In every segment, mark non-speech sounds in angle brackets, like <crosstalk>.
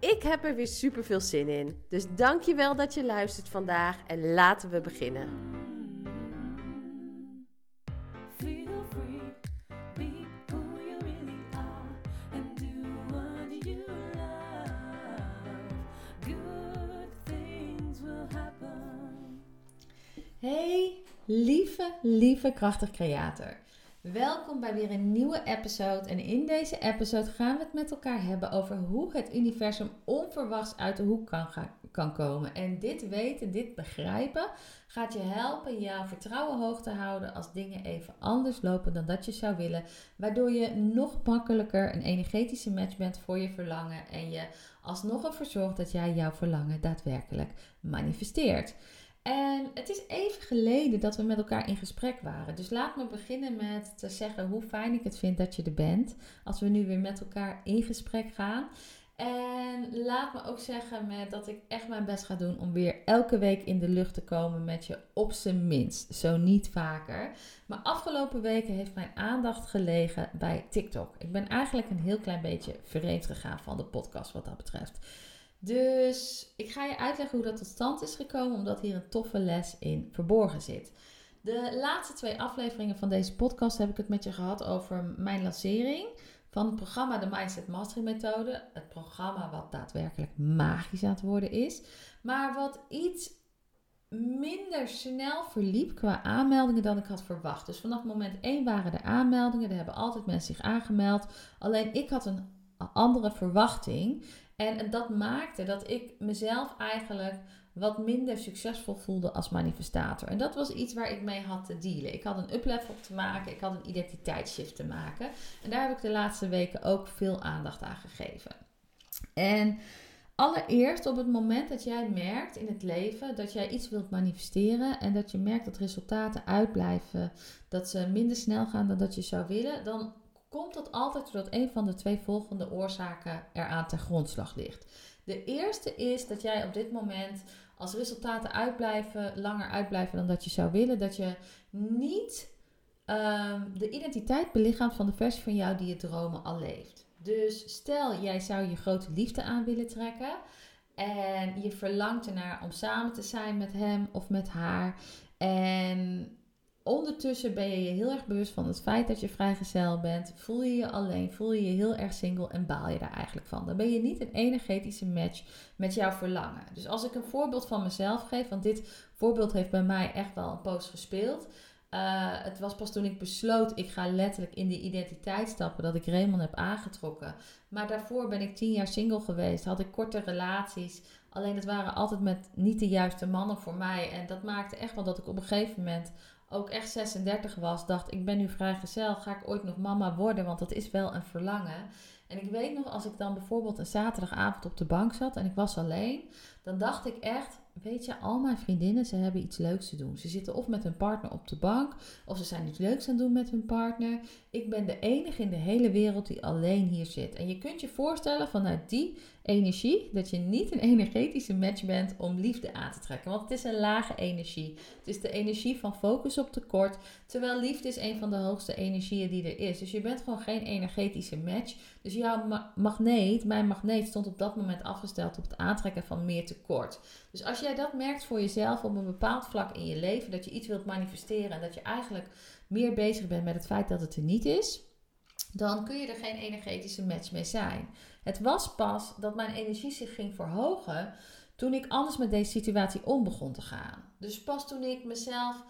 Ik heb er weer super veel zin in. Dus dankjewel dat je luistert vandaag en laten we beginnen. Feel free, be who you really are, and do what you love. Good things will happen. Hey, lieve, lieve krachtig creator. Welkom bij weer een nieuwe episode. En in deze episode gaan we het met elkaar hebben over hoe het universum onverwachts uit de hoek kan, kan komen. En dit weten, dit begrijpen, gaat je helpen jouw vertrouwen hoog te houden als dingen even anders lopen dan dat je zou willen. Waardoor je nog makkelijker een energetische match bent voor je verlangen. En je alsnog ervoor zorgt dat jij jouw verlangen daadwerkelijk manifesteert. En het is even geleden dat we met elkaar in gesprek waren. Dus laat me beginnen met te zeggen hoe fijn ik het vind dat je er bent. Als we nu weer met elkaar in gesprek gaan. En laat me ook zeggen met dat ik echt mijn best ga doen om weer elke week in de lucht te komen met je op zijn minst. Zo niet vaker. Maar afgelopen weken heeft mijn aandacht gelegen bij TikTok. Ik ben eigenlijk een heel klein beetje vreemd gegaan van de podcast wat dat betreft. Dus ik ga je uitleggen hoe dat tot stand is gekomen, omdat hier een toffe les in verborgen zit. De laatste twee afleveringen van deze podcast heb ik het met je gehad over mijn lancering van het programma de Mindset Mastery Methode. Het programma wat daadwerkelijk magisch aan het worden is, maar wat iets minder snel verliep qua aanmeldingen dan ik had verwacht. Dus vanaf moment 1 waren er aanmeldingen, er hebben altijd mensen zich aangemeld. Alleen ik had een andere verwachting. En dat maakte dat ik mezelf eigenlijk wat minder succesvol voelde als manifestator. En dat was iets waar ik mee had te dealen. Ik had een uplevel te maken, ik had een identiteitsshift te maken. En daar heb ik de laatste weken ook veel aandacht aan gegeven. En allereerst op het moment dat jij merkt in het leven dat jij iets wilt manifesteren en dat je merkt dat resultaten uitblijven, dat ze minder snel gaan dan dat je zou willen, dan komt dat altijd doordat een van de twee volgende oorzaken eraan ten grondslag ligt. De eerste is dat jij op dit moment, als resultaten uitblijven, langer uitblijven dan dat je zou willen, dat je niet um, de identiteit belichaamt van de versie van jou die je dromen al leeft. Dus stel, jij zou je grote liefde aan willen trekken en je verlangt ernaar om samen te zijn met hem of met haar. En ondertussen ben je je heel erg bewust van het feit dat je vrijgezel bent. Voel je je alleen, voel je je heel erg single en baal je daar eigenlijk van. Dan ben je niet een energetische match met jouw verlangen. Dus als ik een voorbeeld van mezelf geef, want dit voorbeeld heeft bij mij echt wel een poos gespeeld. Uh, het was pas toen ik besloot, ik ga letterlijk in die identiteit stappen, dat ik Raymond heb aangetrokken. Maar daarvoor ben ik tien jaar single geweest, had ik korte relaties. Alleen het waren altijd met niet de juiste mannen voor mij. En dat maakte echt wel dat ik op een gegeven moment ook echt 36 was, dacht ik ben nu vrijgezel, ga ik ooit nog mama worden? Want dat is wel een verlangen. En ik weet nog, als ik dan bijvoorbeeld een zaterdagavond op de bank zat en ik was alleen, dan dacht ik echt, weet je, al mijn vriendinnen, ze hebben iets leuks te doen. Ze zitten of met hun partner op de bank, of ze zijn iets leuks aan het doen met hun partner. Ik ben de enige in de hele wereld die alleen hier zit. En je kunt je voorstellen vanuit die energie dat je niet een energetische match bent om liefde aan te trekken. Want het is een lage energie. Het is de energie van focus op tekort. Terwijl liefde is een van de hoogste energieën die er is. Dus je bent gewoon geen energetische match. Dus jouw magneet, mijn magneet, stond op dat moment afgesteld op het aantrekken van meer tekort. Dus als jij dat merkt voor jezelf op een bepaald vlak in je leven, dat je iets wilt manifesteren en dat je eigenlijk meer bezig bent met het feit dat het er niet is, dan kun je er geen energetische match mee zijn. Het was pas dat mijn energie zich ging verhogen toen ik anders met deze situatie om begon te gaan. Dus pas toen ik mezelf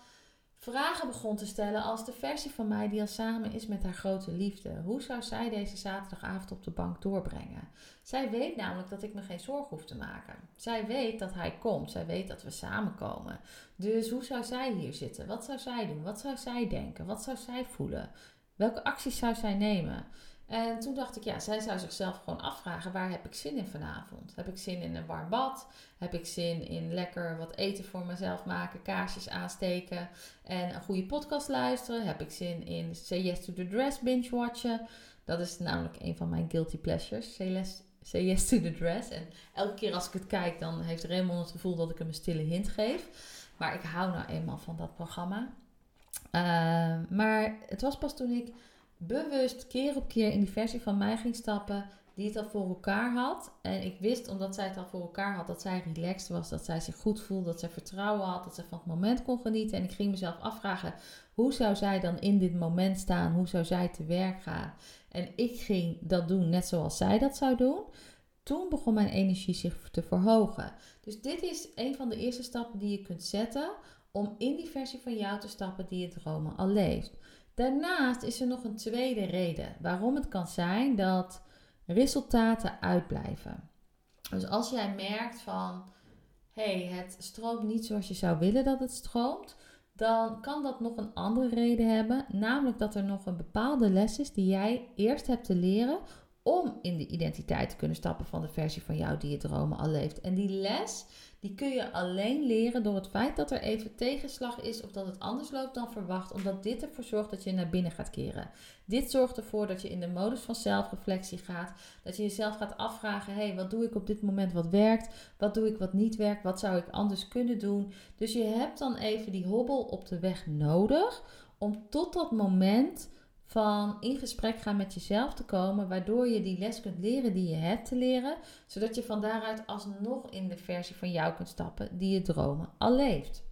vragen begon te stellen als de versie van mij die al samen is met haar grote liefde. Hoe zou zij deze zaterdagavond op de bank doorbrengen? Zij weet namelijk dat ik me geen zorgen hoef te maken. Zij weet dat hij komt. Zij weet dat we samenkomen. Dus hoe zou zij hier zitten? Wat zou zij doen? Wat zou zij denken? Wat zou zij voelen? Welke acties zou zij nemen? En toen dacht ik, ja, zij zou zichzelf gewoon afvragen: waar heb ik zin in vanavond? Heb ik zin in een warm bad? Heb ik zin in lekker wat eten voor mezelf maken, kaarsjes aansteken en een goede podcast luisteren? Heb ik zin in Say Yes to the Dress binge watchen? Dat is namelijk een van mijn guilty pleasures. Say say yes to the Dress. En elke keer als ik het kijk, dan heeft Raymond het gevoel dat ik hem een stille hint geef. Maar ik hou nou eenmaal van dat programma. Uh, maar het was pas toen ik bewust keer op keer in die versie van mij ging stappen die het al voor elkaar had. En ik wist, omdat zij het al voor elkaar had, dat zij relaxed was, dat zij zich goed voelde, dat zij vertrouwen had, dat zij van het moment kon genieten. En ik ging mezelf afvragen, hoe zou zij dan in dit moment staan? Hoe zou zij te werk gaan? En ik ging dat doen net zoals zij dat zou doen. Toen begon mijn energie zich te verhogen. Dus dit is een van de eerste stappen die je kunt zetten om in die versie van jou te stappen die je dromen al leeft. Daarnaast is er nog een tweede reden waarom het kan zijn dat resultaten uitblijven. Dus als jij merkt van hey, het stroomt niet zoals je zou willen dat het stroomt, dan kan dat nog een andere reden hebben, namelijk dat er nog een bepaalde les is die jij eerst hebt te leren om in de identiteit te kunnen stappen van de versie van jou die je dromen al leeft. En die les, die kun je alleen leren door het feit dat er even tegenslag is of dat het anders loopt dan verwacht, omdat dit ervoor zorgt dat je naar binnen gaat keren. Dit zorgt ervoor dat je in de modus van zelfreflectie gaat, dat je jezelf gaat afvragen, hé, hey, wat doe ik op dit moment wat werkt, wat doe ik wat niet werkt, wat zou ik anders kunnen doen. Dus je hebt dan even die hobbel op de weg nodig om tot dat moment van in gesprek gaan met jezelf te komen, waardoor je die les kunt leren die je hebt te leren, zodat je van daaruit alsnog in de versie van jou kunt stappen die je dromen al leeft.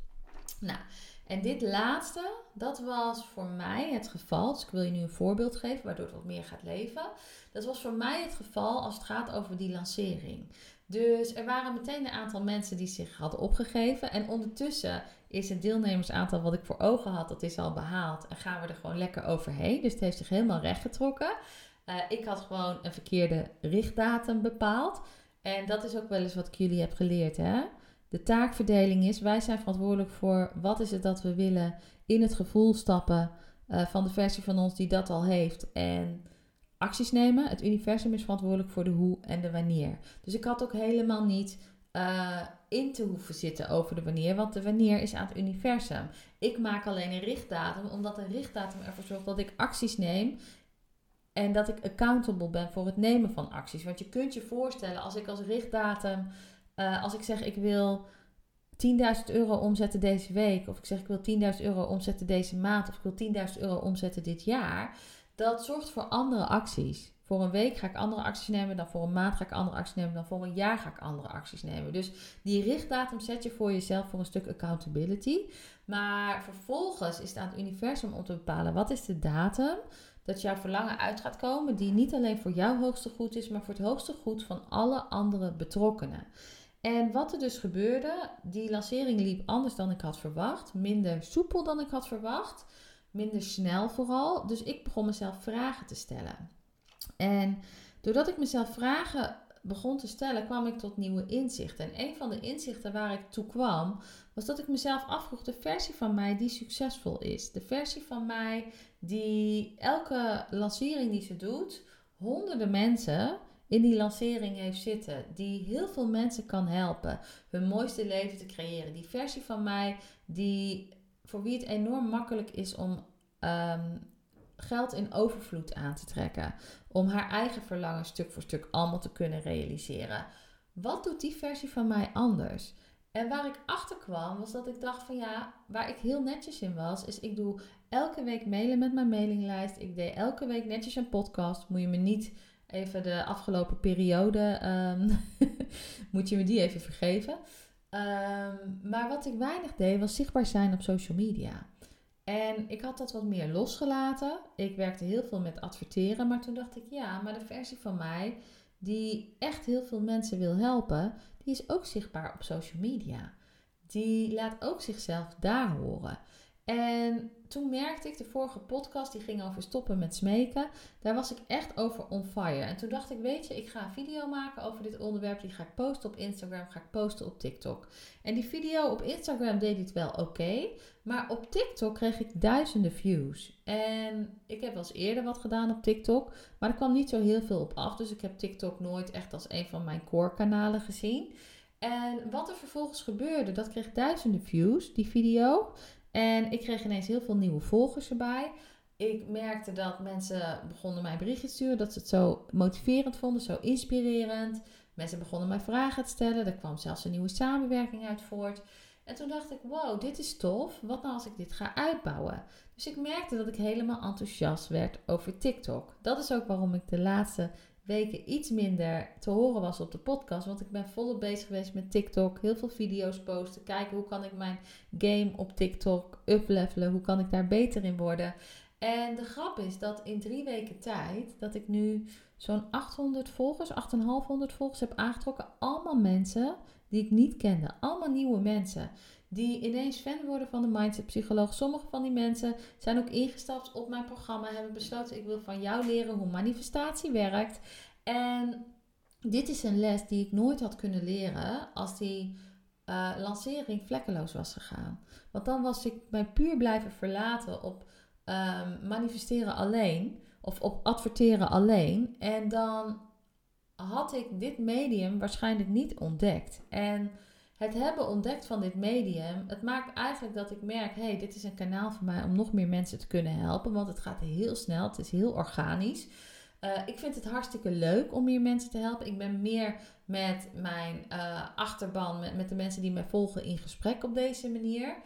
Nou, en dit laatste, dat was voor mij het geval. Dus ik wil je nu een voorbeeld geven, waardoor het wat meer gaat leven. Dat was voor mij het geval als het gaat over die lancering. Dus er waren meteen een aantal mensen die zich hadden opgegeven. En ondertussen is het deelnemersaantal wat ik voor ogen had, dat is al behaald. En gaan we er gewoon lekker overheen. Dus het heeft zich helemaal rechtgetrokken. Uh, ik had gewoon een verkeerde richtdatum bepaald. En dat is ook wel eens wat ik jullie heb geleerd. Hè? De taakverdeling is, wij zijn verantwoordelijk voor wat is het dat we willen in het gevoel stappen uh, van de versie van ons die dat al heeft. En acties nemen. Het universum is verantwoordelijk voor de hoe en de wanneer. Dus ik had ook helemaal niet uh, in te hoeven zitten over de wanneer, want de wanneer is aan het universum. Ik maak alleen een richtdatum, omdat een richtdatum ervoor zorgt dat ik acties neem en dat ik accountable ben voor het nemen van acties. Want je kunt je voorstellen, als ik als richtdatum, uh, als ik zeg ik wil 10.000 euro omzetten deze week, of ik zeg ik wil 10.000 euro omzetten deze maand, of ik wil 10.000 euro omzetten dit jaar, dat zorgt voor andere acties. Voor een week ga ik andere acties nemen, dan voor een maand ga ik andere acties nemen, dan voor een jaar ga ik andere acties nemen. Dus die richtdatum zet je voor jezelf voor een stuk accountability. Maar vervolgens is het aan het universum om te bepalen wat is de datum dat jouw verlangen uit gaat komen, die niet alleen voor jouw hoogste goed is, maar voor het hoogste goed van alle andere betrokkenen. En wat er dus gebeurde, die lancering liep anders dan ik had verwacht, minder soepel dan ik had verwacht, minder snel vooral. Dus ik begon mezelf vragen te stellen. En doordat ik mezelf vragen begon te stellen, kwam ik tot nieuwe inzichten. En een van de inzichten waar ik toe kwam, was dat ik mezelf afvroeg de versie van mij die succesvol is. De versie van mij die elke lancering die ze doet, honderden mensen in die lancering heeft zitten. Die heel veel mensen kan helpen hun mooiste leven te creëren. Die versie van mij die voor wie het enorm makkelijk is om um, geld in overvloed aan te trekken. Om haar eigen verlangen stuk voor stuk allemaal te kunnen realiseren. Wat doet die versie van mij anders? En waar ik achter kwam, was dat ik dacht van ja, waar ik heel netjes in was, is ik doe elke week mailen met mijn mailinglijst. Ik deed elke week netjes een podcast. Moet je me niet even de afgelopen periode, um, <laughs> moet je me die even vergeven. Um, maar wat ik weinig deed, was zichtbaar zijn op social media. En ik had dat wat meer losgelaten. Ik werkte heel veel met adverteren, maar toen dacht ik, ja, maar de versie van mij die echt heel veel mensen wil helpen, die is ook zichtbaar op social media. Die laat ook zichzelf daar horen. En toen merkte ik, de vorige podcast die ging over stoppen met smeken. Daar was ik echt over on fire. En toen dacht ik, weet je, ik ga een video maken over dit onderwerp. Die ga ik posten op Instagram, ga ik posten op TikTok. En die video op Instagram deed het wel oké. maar op TikTok kreeg ik duizenden views. En ik heb wel eens eerder wat gedaan op TikTok. Maar er kwam niet zo heel veel op af. Dus ik heb TikTok nooit echt als een van mijn core kanalen gezien. En wat er vervolgens gebeurde, dat kreeg duizenden views, die video. En ik kreeg ineens heel veel nieuwe volgers erbij. Ik merkte dat mensen begonnen mij berichtjes te sturen, dat ze het zo motiverend vonden, zo inspirerend. Mensen begonnen mij vragen te stellen. Er kwam zelfs een nieuwe samenwerking uit voort. En toen dacht ik, wow, dit is tof. Wat nou als ik dit ga uitbouwen? Dus ik merkte dat ik helemaal enthousiast werd over TikTok. Dat is ook waarom ik de laatste weken iets minder te horen was op de podcast. Want ik ben volop bezig geweest met TikTok. Heel veel video's posten. Kijken hoe kan ik mijn game op TikTok uplevelen. Hoe kan ik daar beter in worden. En de grap is dat in drie weken tijd, dat ik nu zo'n 800 volgers, 8,500 volgers heb aangetrokken. Allemaal mensen die ik niet kende. Allemaal nieuwe mensen. Die ineens fan worden van de Mindset Psycholoog. Sommige van die mensen zijn ook ingestapt op mijn programma. Hebben besloten, ik wil van jou leren hoe manifestatie werkt. En dit is een les die ik nooit had kunnen leren als die eh, lancering vlekkeloos was gegaan. Want dan was ik mij puur blijven verlaten op ehm, manifesteren alleen. Of op adverteren alleen. En dan had ik dit medium waarschijnlijk niet ontdekt. En het hebben ontdekt van dit medium, het maakt eigenlijk dat ik merk, hey, dit is een kanaal voor mij om nog meer mensen te kunnen helpen, want het gaat heel snel, het is heel organisch. Uh, ik vind het hartstikke leuk om meer mensen te helpen. Ik ben meer met mijn uh, achterban, met, met de mensen die mij volgen in gesprek op deze manier.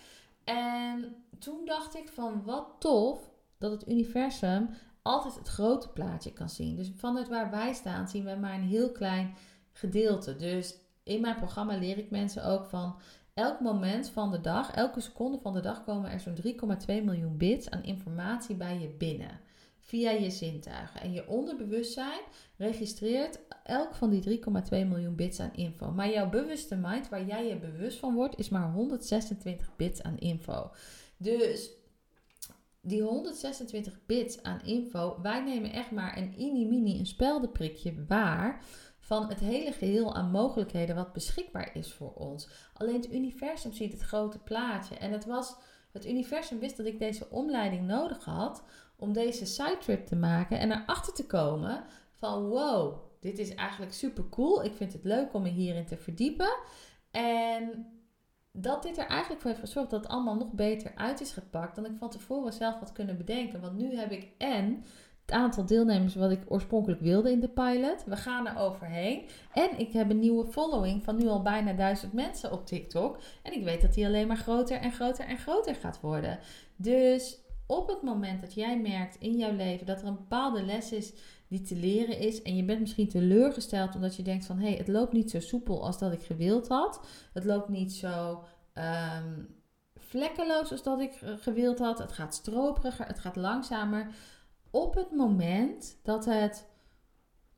En toen dacht ik van wat tof dat het universum altijd het grote plaatje kan zien. Dus vanuit waar wij staan zien we maar een heel klein gedeelte. Dus in mijn programma leer ik mensen ook van elk moment van de dag, elke seconde van de dag komen er zo'n 3,2 miljoen bits aan informatie bij je binnen. Via je zintuigen. En je onderbewustzijn registreert elk van die 3,2 miljoen bits aan info. Maar jouw bewuste mind, waar jij je bewust van wordt, is maar 126 bits aan info. Dus die 126 bits aan info, wij nemen echt maar een mini-mini, een speldenprikje waar van het hele geheel aan mogelijkheden wat beschikbaar is voor ons. Alleen het universum ziet het grote plaatje. En het was, het universum wist dat ik deze omleiding nodig had om deze sidetrip te maken en erachter te komen van wow, dit is eigenlijk super cool. Ik vind het leuk om me hierin te verdiepen. En dat dit er eigenlijk voor heeft gezorgd dat het allemaal nog beter uit is gepakt dan ik van tevoren zelf had kunnen bedenken. Want nu heb ik en het aantal deelnemers wat ik oorspronkelijk wilde in de pilot. We gaan er overheen. En ik heb een nieuwe following van nu al bijna duizend mensen op TikTok. En ik weet dat die alleen maar groter en groter en groter gaat worden. Dus op het moment dat jij merkt in jouw leven dat er een bepaalde les is die te leren is. En je bent misschien teleurgesteld omdat je denkt van hé, hey, het loopt niet zo soepel als dat ik gewild had. Het loopt niet zo um, vlekkeloos als dat ik gewild had. Het gaat stroperiger, het gaat langzamer. Op het moment dat het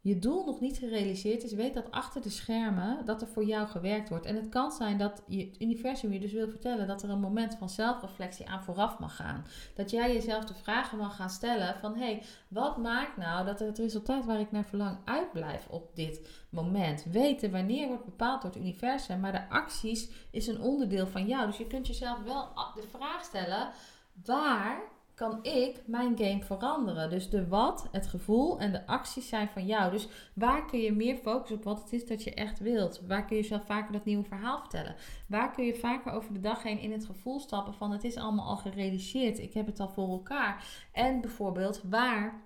je doel nog niet gerealiseerd is, weet dat achter de schermen dat er voor jou gewerkt wordt. En het kan zijn dat je, het universum je dus wil vertellen dat er een moment van zelfreflectie aan vooraf mag gaan. Dat jij jezelf de vragen mag gaan stellen van hé, hey, wat maakt nou dat het resultaat waar ik naar verlang uitblijft op dit moment? Weten wanneer wordt bepaald door het universum, maar de acties is een onderdeel van jou. Dus je kunt jezelf wel de vraag stellen waar kan ik mijn game veranderen. Dus de wat, het gevoel en de acties zijn van jou. Dus waar kun je meer focussen op wat het is dat je echt wilt? Waar kun je zelf vaker dat nieuwe verhaal vertellen? Waar kun je vaker over de dag heen in het gevoel stappen van het is allemaal al gerealiseerd. Ik heb het al voor elkaar. En bijvoorbeeld waar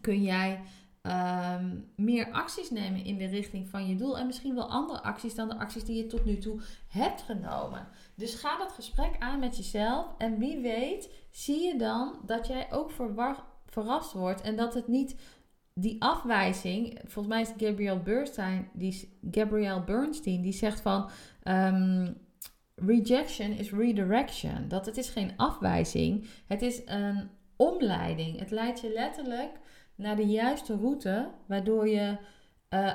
kun jij um, meer acties nemen in de richting van je doel. En misschien wel andere acties dan de acties die je tot nu toe hebt genomen. Dus ga dat gesprek aan met jezelf. En wie weet, zie je dan dat jij ook verrast wordt. En dat het niet die afwijzing. Volgens mij is Gabrielle Bernstein, die, Gabrielle Bernstein, die zegt van. Um, rejection is redirection. Dat het is geen afwijzing. Het is een omleiding. Het leidt je letterlijk naar de juiste route, waardoor je uh,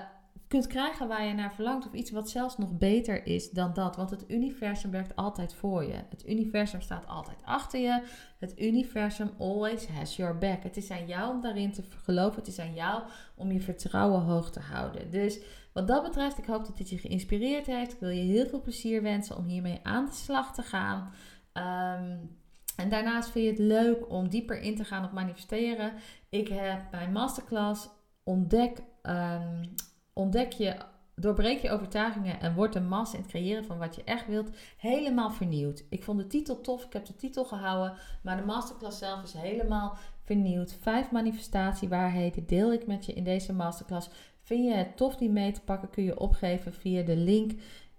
kunt krijgen waar je naar verlangt. Of iets wat zelfs nog beter is dan dat. Want het universum werkt altijd voor je. Het universum staat altijd achter je. Het universum always has your back. Het is aan jou om daarin te geloven. Het is aan jou om je vertrouwen hoog te houden. Dus wat dat betreft, ik hoop dat dit je geïnspireerd heeft. Ik wil je heel veel plezier wensen om hiermee aan de slag te gaan. Ehm, en daarnaast vind je het leuk om dieper in te gaan op manifesteren. Ik heb mijn masterclass Ontdek, ehm, ontdek je, doorbreek je overtuigingen en word een massa in het creëren van wat je echt wilt. Helemaal vernieuwd. Ik vond de titel tof, ik heb de titel gehouden. Maar de masterclass zelf is helemaal vernieuwd. Vijf manifestatiewaarheden deel ik met je in deze masterclass. Vind je het tof die mee te pakken, kun je opgeven via de link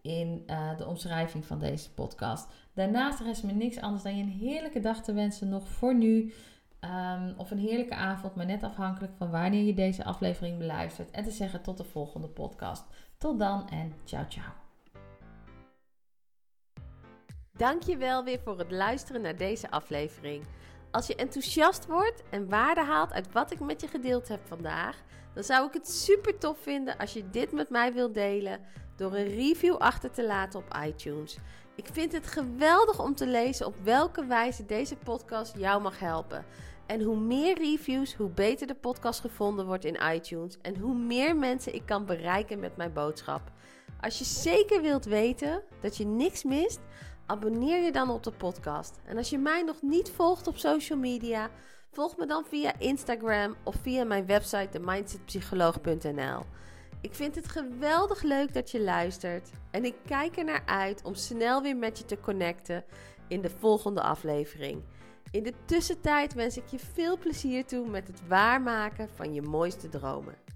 in uh, de omschrijving van deze podcast. Daarnaast rest me niks anders dan je een heerlijke dag te wensen nog voor nu. Um, of een heerlijke avond, maar net afhankelijk van wanneer je deze aflevering beluistert. En te zeggen tot de volgende podcast. Tot dan en ciao ciao. Dankjewel weer voor het luisteren naar deze aflevering. Als je enthousiast wordt en waarde haalt uit wat ik met je gedeeld heb vandaag, dan zou ik het super tof vinden als je dit met mij wilt delen door een review achter te laten op iTunes. Ik vind het geweldig om te lezen op welke wijze deze podcast jou mag helpen. En hoe meer reviews, hoe beter de podcast gevonden wordt in iTunes en hoe meer mensen ik kan bereiken met mijn boodschap. Als je zeker wilt weten dat je niks mist, abonneer je dan op de podcast. En als je mij nog niet volgt op social media, volg me dan via Instagram of via mijn website themindsetpsycholoog.nl. Ik vind het geweldig leuk dat je luistert en ik kijk er naar uit om snel weer met je te connecten in de volgende aflevering. In de tussentijd wens ik je veel plezier toe met het waarmaken van je mooiste dromen.